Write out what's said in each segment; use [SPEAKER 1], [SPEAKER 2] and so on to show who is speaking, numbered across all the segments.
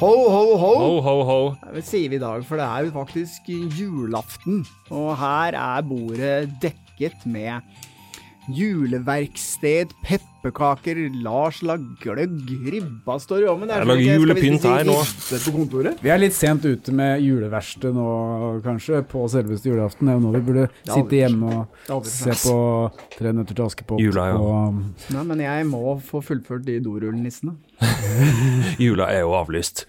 [SPEAKER 1] Ho, ho, ho!
[SPEAKER 2] Ho, ho, ho.
[SPEAKER 1] Det sier vi i dag, for det er jo faktisk julaften. Og her er bordet dekket med juleverksted, pepperkaker, Lars lager gløgg, ribba står i ovnen.
[SPEAKER 2] Jeg lager julepynt her nå.
[SPEAKER 3] Vi er litt sent ute med juleverksted nå, kanskje, på selveste julaften. Det er jo nå vi burde sitte hjemme og se på Tre nøtter til Askepott.
[SPEAKER 2] Jula, ja.
[SPEAKER 3] og
[SPEAKER 1] Nei, men jeg må få fullført de dorullnissene.
[SPEAKER 2] Jula er jo avlyst.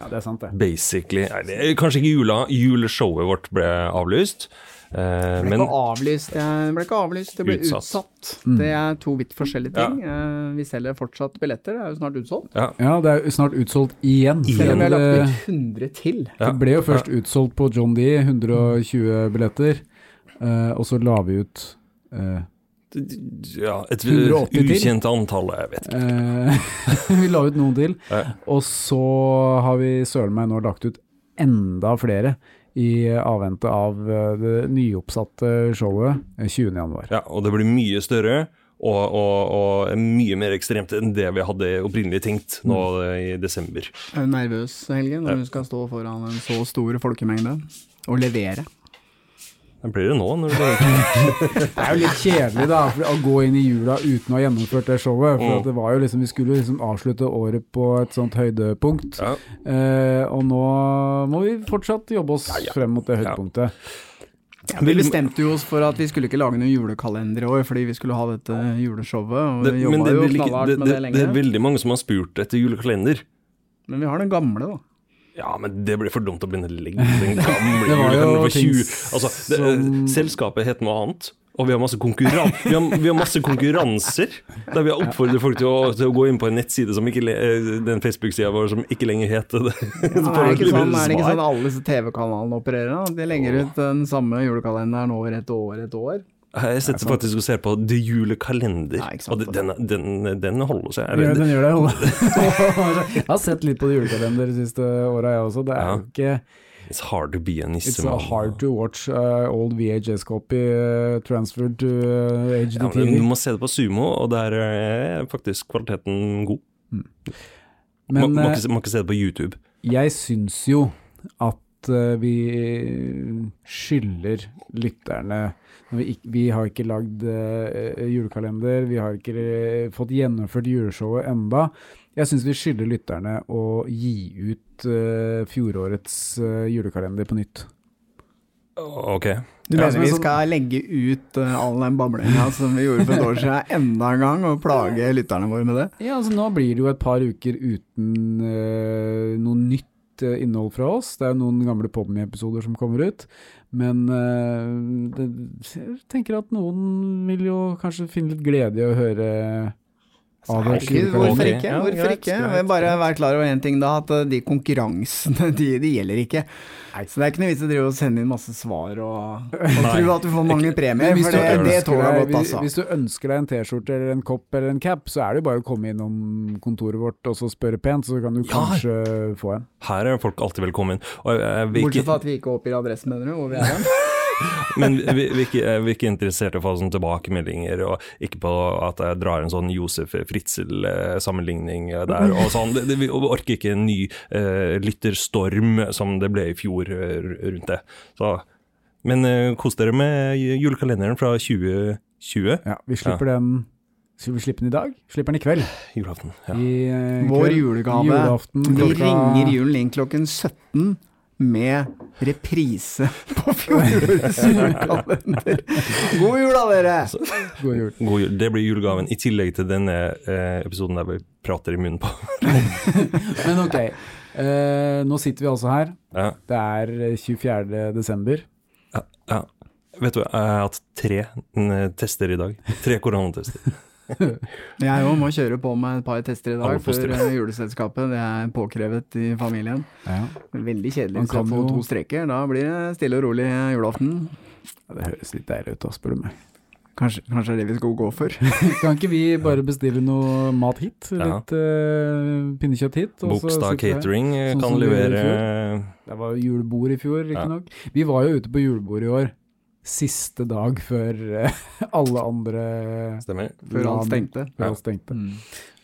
[SPEAKER 3] Ja, det er sant, det.
[SPEAKER 2] Basically. Nei, det er kanskje ikke jula. Juleshowet vårt ble avlyst. Eh,
[SPEAKER 1] Det ble
[SPEAKER 2] men
[SPEAKER 1] ikke avlyst, det ble ikke avlyst, det ble
[SPEAKER 2] Utsatt.
[SPEAKER 1] utsatt.
[SPEAKER 3] Mm.
[SPEAKER 1] Det er to vidt forskjellige ting. Eh, Vi selger fortsatt billetter, det er jo snart utsolgt.
[SPEAKER 2] ja,
[SPEAKER 3] Ja, det er jo snart utsolgt igjen.
[SPEAKER 1] Selv om vi har lagt ut 100 til.
[SPEAKER 2] Ja.
[SPEAKER 3] det ble jo først utsolgt på John D, 120 billetter, uh, og så la vi ut eh,
[SPEAKER 2] ja et ukjent antall, jeg vet ikke.
[SPEAKER 3] eh, Vi la ut noen til, og så har vi søren meg nå lagt ut enda flere i avvente av eh, det nyoppsatte showet eh, 20. januar.
[SPEAKER 2] Ja, og det blir mye større. Og, og, og mye mer ekstremt enn det vi hadde opprinnelig tenkt nå i desember.
[SPEAKER 1] Er du nervøs, Helge, når
[SPEAKER 2] Ja.
[SPEAKER 1] du skal stå foran en så stor folkemengde og levere?
[SPEAKER 2] Det blir det nå. Når det
[SPEAKER 3] Det er jo litt kjedelig da, for å gå inn i jula uten å ha gjennomført det showet. For
[SPEAKER 2] Mm.
[SPEAKER 3] at det var jo liksom, Vi skulle liksom avslutte året på et sånt høydepunkt.
[SPEAKER 2] ja.
[SPEAKER 3] Eh, og nå må vi fortsatt jobbe oss
[SPEAKER 2] Ja, ja.
[SPEAKER 3] frem mot det
[SPEAKER 2] Ja.
[SPEAKER 3] høydepunktet.
[SPEAKER 1] Vi bestemte jo oss for at vi skulle ikke lage noen julekalender i år, fordi vi skulle ha dette juleshowet. Og
[SPEAKER 2] det,
[SPEAKER 1] vi jobba jo knallhardt
[SPEAKER 2] det,
[SPEAKER 1] med
[SPEAKER 2] det,
[SPEAKER 1] det
[SPEAKER 2] det er veldig mange som har spurt etter julekalender.
[SPEAKER 1] Men vi har den gamle, da.
[SPEAKER 2] Ja, men det blir for dumt å begynne å legge den gamle
[SPEAKER 3] Det var jo
[SPEAKER 2] julekalenderen for
[SPEAKER 3] ting
[SPEAKER 2] 20 Altså, selskapet heter noe annet. Og vi har masse, konkurran vi har, vi har masse konkurranser der vi har oppfordret folk til å, til å gå inn på en nettside som ikke eh, den Facebook-sida vår som ikke lenger heter det.
[SPEAKER 1] Ja, er, det ikke sånn, er det ikke sånn alle disse TV-kanalene opererer? da? De legger ut den samme julekalenderen over et år et år.
[SPEAKER 2] Jeg sitter faktisk og ser på The Julekalender,
[SPEAKER 1] Nei,
[SPEAKER 2] og den, den, den holder seg.
[SPEAKER 3] Ja, den gjør det. Jeg har sett litt på The julekalender de siste åra, jeg også. Det er
[SPEAKER 2] Ja.
[SPEAKER 3] ikke
[SPEAKER 2] It's hard to be a
[SPEAKER 3] It's
[SPEAKER 2] nissemann.
[SPEAKER 3] a hard to watch uh, old VHS copy uh, transferred to uh,
[SPEAKER 2] HD
[SPEAKER 3] HDTV.
[SPEAKER 2] Ja, du må se det på sumo, og der er faktisk kvaliteten god.
[SPEAKER 3] Men
[SPEAKER 2] må, må,
[SPEAKER 3] eh,
[SPEAKER 2] ikke, må ikke se det på YouTube.
[SPEAKER 3] jeg syns jo at eh, vi skylder lytterne vi, vi har ikke lagd eh, julekalender, vi har ikke eh, fått gjennomført juleshowet enda. Jeg syns vi skylder lytterne å gi ut fjorårets julekalender på nytt.
[SPEAKER 2] Ok.
[SPEAKER 1] Du mener vi
[SPEAKER 3] sånn-
[SPEAKER 1] skal legge ut uh, all den bablinga som vi gjorde for et år siden enda en gang, og plage lytterne våre med det?
[SPEAKER 3] Ja, altså Nå blir det jo et par uker uten uh, noe nytt eh, innhold fra oss. Det er jo noen gamle Podme-episoder som kommer ut. Men eh, jeg tenker at noen vil jo kanskje finne litt glede i å høre.
[SPEAKER 1] Ikke, hvorfor ikke? Hvorfor ikke? Men bare vær klar over én ting, da. At uh, de konkurransene, de, de gjelder ikke. Så det er ikke noe vits i å drive og sende inn masse svar og, og tro at du får mange premier,
[SPEAKER 3] Hvis
[SPEAKER 1] for
[SPEAKER 3] du,
[SPEAKER 1] det, det
[SPEAKER 3] ønsker
[SPEAKER 1] tåler jeg godt, altså.
[SPEAKER 3] hvis du ønsker deg en T-skjorte eller en kopp eller en cap, så er det jo bare å komme innom kontoret vårt og så spørre pent, så kan du
[SPEAKER 2] Ja.
[SPEAKER 3] kanskje få en.
[SPEAKER 2] Her er folk alltid velkommen. Og jeg, jeg,
[SPEAKER 1] Bortsett fra at vi ikke oppgir adressen, mener du, hvor vi er hen.
[SPEAKER 2] men vi, vi, er ikke, vi er ikke interessert i å få sånne tilbakemeldinger, og ikke på at jeg drar en sånn Josef Fritzel-sammenligning der. og sånn. Det, det, vi orker ikke en ny uh, lytterstorm som det ble i fjor eh, rundt det. Så, men uh, kos dere med julekalenderen fra 2020.
[SPEAKER 3] Ja, vi slipper den Skal vi slippe den i dag? Slipper den i kveld.
[SPEAKER 2] Julaften. Ja.
[SPEAKER 3] I, kveld.
[SPEAKER 1] Vår
[SPEAKER 3] kveld.
[SPEAKER 1] julegave.
[SPEAKER 3] Julaften
[SPEAKER 1] Vi ringer julen inn klokken 17 med reprise på fjorårets julekalender. God jul da, dere!
[SPEAKER 3] God jul.
[SPEAKER 2] God jul. Det blir julegaven, i tillegg til denne eh, episoden der vi prater i munnen på.
[SPEAKER 3] Men ok, eh, nå sitter vi altså her.
[SPEAKER 2] Ja,
[SPEAKER 3] Det er eh, 24. desember.
[SPEAKER 2] ja, ja. Vet du, jeg har hatt tre mm, tester i dag. Tre koronatester.
[SPEAKER 1] Jeg òg må kjøre på med et par tester i dag
[SPEAKER 2] For
[SPEAKER 1] før eh, juleselskapet. Det er påkrevet i familien.
[SPEAKER 3] Ja.
[SPEAKER 1] Veldig kjedelig
[SPEAKER 3] Man
[SPEAKER 1] hvis jeg får to streker. Da blir det stille og rolig julaften.
[SPEAKER 3] Det høres litt deilig ut, da, spør du meg.
[SPEAKER 1] Kanskje, kanskje det er det vi skal gå for.
[SPEAKER 3] Kan ikke vi bare bestille noe mat hit?
[SPEAKER 2] Ja.
[SPEAKER 3] Litt eh, pinnekjøtt hit? og
[SPEAKER 2] Bogstad. Catering eh,
[SPEAKER 3] Sånn
[SPEAKER 2] kan levere
[SPEAKER 3] Det var jo julebord i fjor,
[SPEAKER 2] Ja.
[SPEAKER 3] riktignok. Vi var jo ute på julebord i år. Siste dag før eh, alle andre
[SPEAKER 2] Stemmer.
[SPEAKER 1] Før alt stengte.
[SPEAKER 3] Før
[SPEAKER 2] Ja.
[SPEAKER 3] alt stengte.
[SPEAKER 1] Mm.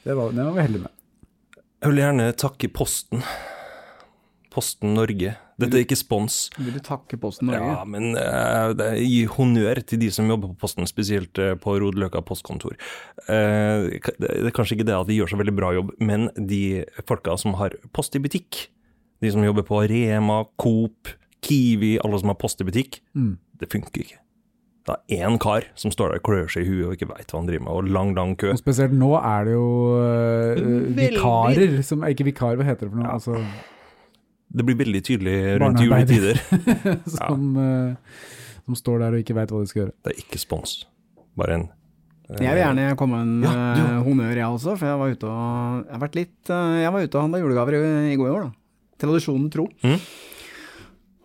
[SPEAKER 3] Det var, det var vi heldige med.
[SPEAKER 2] Jeg vil gjerne takke Posten. Posten Norge. Dette er ikke spons.
[SPEAKER 1] Vil du takke Posten Norge?
[SPEAKER 2] Ja, men uh, det gi honnør til de som jobber på Posten, spesielt uh, på Rodeløkka postkontor. Uh, det er kanskje ikke det at de gjør så veldig bra jobb, men de folka som har post i butikk, de som jobber på Rema, Coop, Kiwi, alle som har post i butikk,
[SPEAKER 3] Mm.
[SPEAKER 2] det funker ikke. Det er én kar som står der og klør seg i huet og ikke veit hva han driver med, og lang, lang kø.
[SPEAKER 3] Og spesielt nå er det jo
[SPEAKER 2] uh,
[SPEAKER 3] vikarer som Ikke vikarer, hva heter det for noe? Altså,
[SPEAKER 2] Det blir veldig tydelig rundt juletider.
[SPEAKER 3] som, uh, som står der og ikke veit hva de skal gjøre.
[SPEAKER 2] Det er ikke spons, bare en eh,
[SPEAKER 1] Jeg vil gjerne komme med en
[SPEAKER 2] Ja, ja.
[SPEAKER 1] eh, honnør, jeg også. For jeg var ute og Jeg har vært litt eh, Jeg var ute og handla julegaver i, i går, da. Tradisjonen tro.
[SPEAKER 2] Mhm.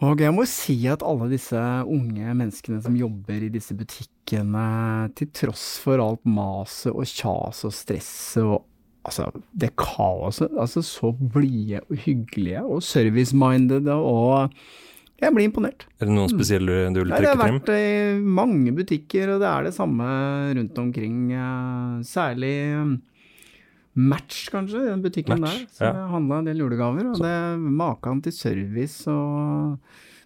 [SPEAKER 1] Og jeg må si at alle disse unge menneskene som jobber i disse butikkene, til tross for alt maset og kjaset og stresset og altså, det kaoset, altså så blide og hyggelige og service-mindede og Jeg blir imponert.
[SPEAKER 2] Er det noen spesielle du vil
[SPEAKER 1] Nei, det
[SPEAKER 2] trekke
[SPEAKER 1] har vært i mange butikker, og det er det samme rundt omkring. eh, Særlig eh, Match, kanskje, den butikken
[SPEAKER 2] Match,
[SPEAKER 1] der. Så
[SPEAKER 2] ja.
[SPEAKER 1] jeg handla en del julegaver, og det maken til service og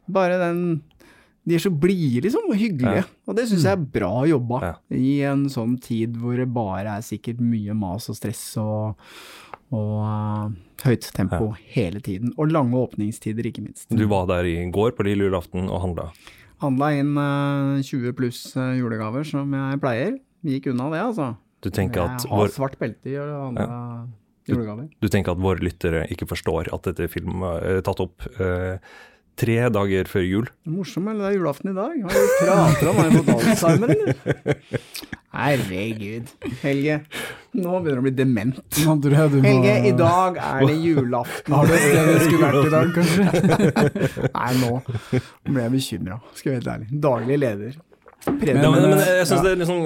[SPEAKER 1] bare den De er så blide, liksom, og hyggelige.
[SPEAKER 2] Ja.
[SPEAKER 1] Og det syns jeg er bra jobba.
[SPEAKER 2] Ja.
[SPEAKER 1] I en sånn tid hvor det bare er sikkert mye mas og stress og, og uh, høyt tempo hele tiden. Og lange åpningstider, ikke minst.
[SPEAKER 2] Du var der i går på lille julaften og handla.
[SPEAKER 1] Handla inn uh, 20 pluss uh, julegaver, som jeg pleier. Gikk unna det, altså.
[SPEAKER 2] Du tenker at
[SPEAKER 1] jeg har
[SPEAKER 2] vår,
[SPEAKER 1] svart belte i andre ja. julegaver.
[SPEAKER 2] du tenker at våre lyttere ikke forstår at dette filmet er tatt opp eh, tre dager før jul?
[SPEAKER 1] Morsomt, eller det er julaften i dag. Har du prater om meg på Alzheimer, eller? Herregud. Helge, nå begynner du å bli dement.
[SPEAKER 3] Jeg du
[SPEAKER 1] Helge, i dag er det julaften.
[SPEAKER 3] Har du det du skulle vært i dag, kanskje?
[SPEAKER 1] Nei, nå ble jeg bekymra, skal jeg være helt ærlig. Daglig leder.
[SPEAKER 2] Ja,
[SPEAKER 1] Prediker-
[SPEAKER 2] men, men jeg synes
[SPEAKER 3] ja.
[SPEAKER 2] det er liksom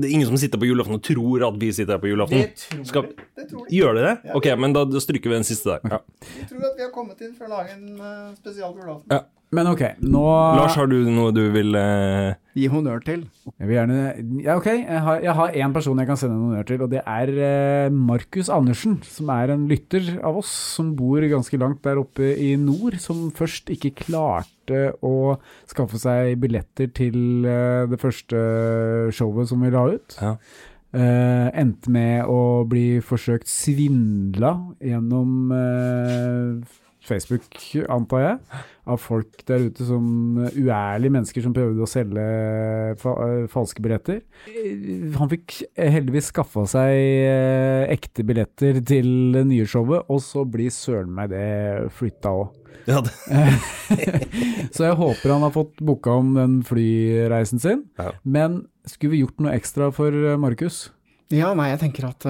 [SPEAKER 2] Det er ingen som sitter på julaften og tror at vi sitter her på julaften.
[SPEAKER 1] tror
[SPEAKER 2] Skal-
[SPEAKER 1] Det tror de.
[SPEAKER 2] Gjør de det? Ok, men da stryker vi den siste der. Ja.
[SPEAKER 1] Vi tror at vi har kommet inn for å lage en uh, spesial på julaften.
[SPEAKER 2] Ja.
[SPEAKER 3] Men ok, nå
[SPEAKER 2] Lars, har du noe du vil eh,
[SPEAKER 1] Gi honnør til.
[SPEAKER 3] Jeg vil gjerne Ja, ok. Jeg har, én person jeg kan sende en honnør til, og det er eh, Markus Andersen. Som er en lytter av oss som bor ganske langt der oppe i nord. Som først ikke klarte å skaffe seg billetter til eh, det første showet som vi la ut.
[SPEAKER 2] Ja.
[SPEAKER 3] Uh, endte med å bli forsøkt svindla gjennom eh, Facebook, antar jeg, av folk der ute som uærlige mennesker som prøvde å selge fa eh, falske billetter. Eh, Han fikk heldigvis skaffa seg eh, ekte billetter til det nye showet, og så blir søren meg det flytta òg.
[SPEAKER 2] ja,
[SPEAKER 3] Så jeg håper han har fått booka om den flyreisen sin.
[SPEAKER 2] Ja.
[SPEAKER 3] Men skulle vi gjort noe ekstra for eh, Markus?
[SPEAKER 1] Ja, nei, jeg tenker at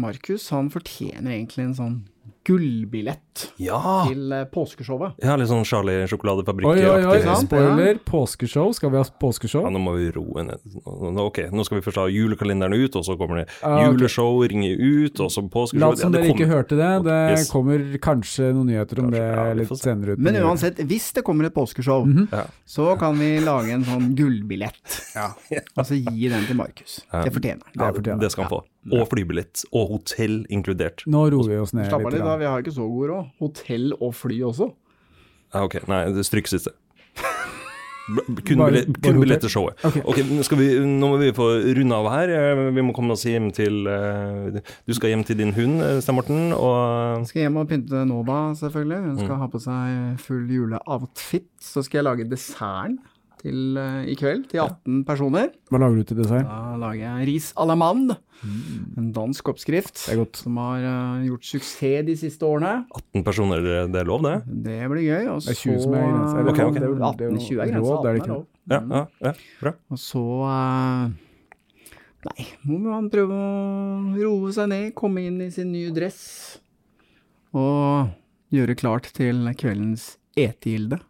[SPEAKER 1] Markus, han fortjener egentlig en sånn gullbillett
[SPEAKER 2] ja.
[SPEAKER 1] til uh, påskeshowet.
[SPEAKER 2] ja, litt sånn Charlie sjokoladefabrikk.
[SPEAKER 3] Oi, oi, oi,
[SPEAKER 1] sant?
[SPEAKER 3] spoiler. Påskeshow. Skal vi ha påskeshow?
[SPEAKER 2] Ja, nå må vi roe ned. Ok, nå skal vi først ha julekalenderen ut, og så kommer det
[SPEAKER 3] Ah,
[SPEAKER 2] juleshow, ringe ut, og så påskeshow.
[SPEAKER 3] Lat som
[SPEAKER 2] Ja, det
[SPEAKER 3] dere ikke hørte det. Det
[SPEAKER 2] Yes.
[SPEAKER 3] kommer kanskje noen nyheter om
[SPEAKER 2] Kanskje,
[SPEAKER 3] det
[SPEAKER 2] ja,
[SPEAKER 3] litt
[SPEAKER 2] se.
[SPEAKER 3] senere ut.
[SPEAKER 1] Men uansett, hvis det kommer et påskeshow,
[SPEAKER 3] Mhm.
[SPEAKER 2] Ja.
[SPEAKER 1] så kan vi lage en sånn gullbillett. Og så gi den til Markus.
[SPEAKER 2] Ja.
[SPEAKER 1] Det fortjener han.
[SPEAKER 2] Ja,
[SPEAKER 3] Det
[SPEAKER 2] det skal han få. Og flybillett. Og hotell inkludert.
[SPEAKER 3] Nå roer vi oss ned
[SPEAKER 1] Slapp av
[SPEAKER 3] litt.
[SPEAKER 1] da. Vi har ikke så god råd. Hotell og fly også.
[SPEAKER 2] Ja, ok, nei, det stryk siste. Kun,
[SPEAKER 3] Bare-
[SPEAKER 2] billett, kun billett til showet. Okay. Okay, vi, nå må vi få runde av her. Eh, Vi må komme oss hjem til eh, Du skal hjem til din hund, eh, Stein Morten, og
[SPEAKER 1] Skal hjem og pynte Nova, selvfølgelig. Hun
[SPEAKER 2] Mm.
[SPEAKER 1] skal ha på seg full juleoutfit. Så skal jeg lage desserten til eh, i kveld til 18 personer.
[SPEAKER 3] Hva lager du til dessert?
[SPEAKER 1] Da lager jeg ris à la mande. En dansk oppskrift
[SPEAKER 3] Det er godt.
[SPEAKER 1] som har uh, gjort suksess de siste årene.
[SPEAKER 2] 18 personer, det er lov, det?
[SPEAKER 1] Det blir gøy. Og
[SPEAKER 3] Det er
[SPEAKER 1] så
[SPEAKER 3] 20 som er grensa. eller
[SPEAKER 2] okay.
[SPEAKER 3] hva?
[SPEAKER 2] ok.
[SPEAKER 3] Det er jo- det er jo
[SPEAKER 1] 18-20 er grensa.
[SPEAKER 3] råd, er det ikke?
[SPEAKER 1] lov.
[SPEAKER 2] Ja, ja, ja bra.
[SPEAKER 1] Og så uh, Nei, må man prøve å roe seg ned, komme inn i sin nye dress. Og gjøre klart til kveldens etegilde.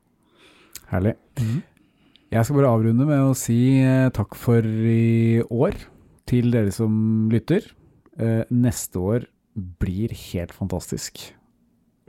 [SPEAKER 3] Herlig. Jeg skal bare avrunde med å si eh, takk for i år til dere som lytter. Eh, neste år blir helt fantastisk.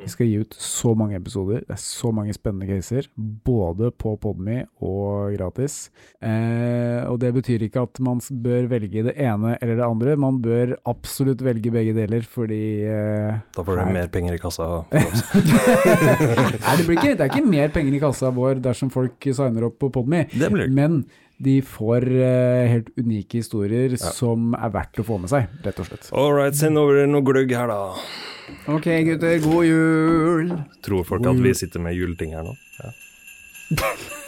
[SPEAKER 3] Vi skal gi ut så mange episoder, det er så mange spennende caser, både på Podme og gratis. Eh, og det betyr ikke at man bør velge det ene eller det andre, man bør absolutt velge begge deler, fordi eh,
[SPEAKER 2] Da får du mer penger i kassa.
[SPEAKER 3] Nei, det, ikke, det er ikke mer penger i kassa vår dersom folk signer opp på Podme, men de får uh, helt unike historier
[SPEAKER 2] Ja.
[SPEAKER 3] som er verdt å få med seg, rett og slett.
[SPEAKER 2] All right, send over noe gløgg her, da.
[SPEAKER 1] Ok, gutter, god jul!
[SPEAKER 2] Tror folk at vi sitter med juleting her nå? Ja.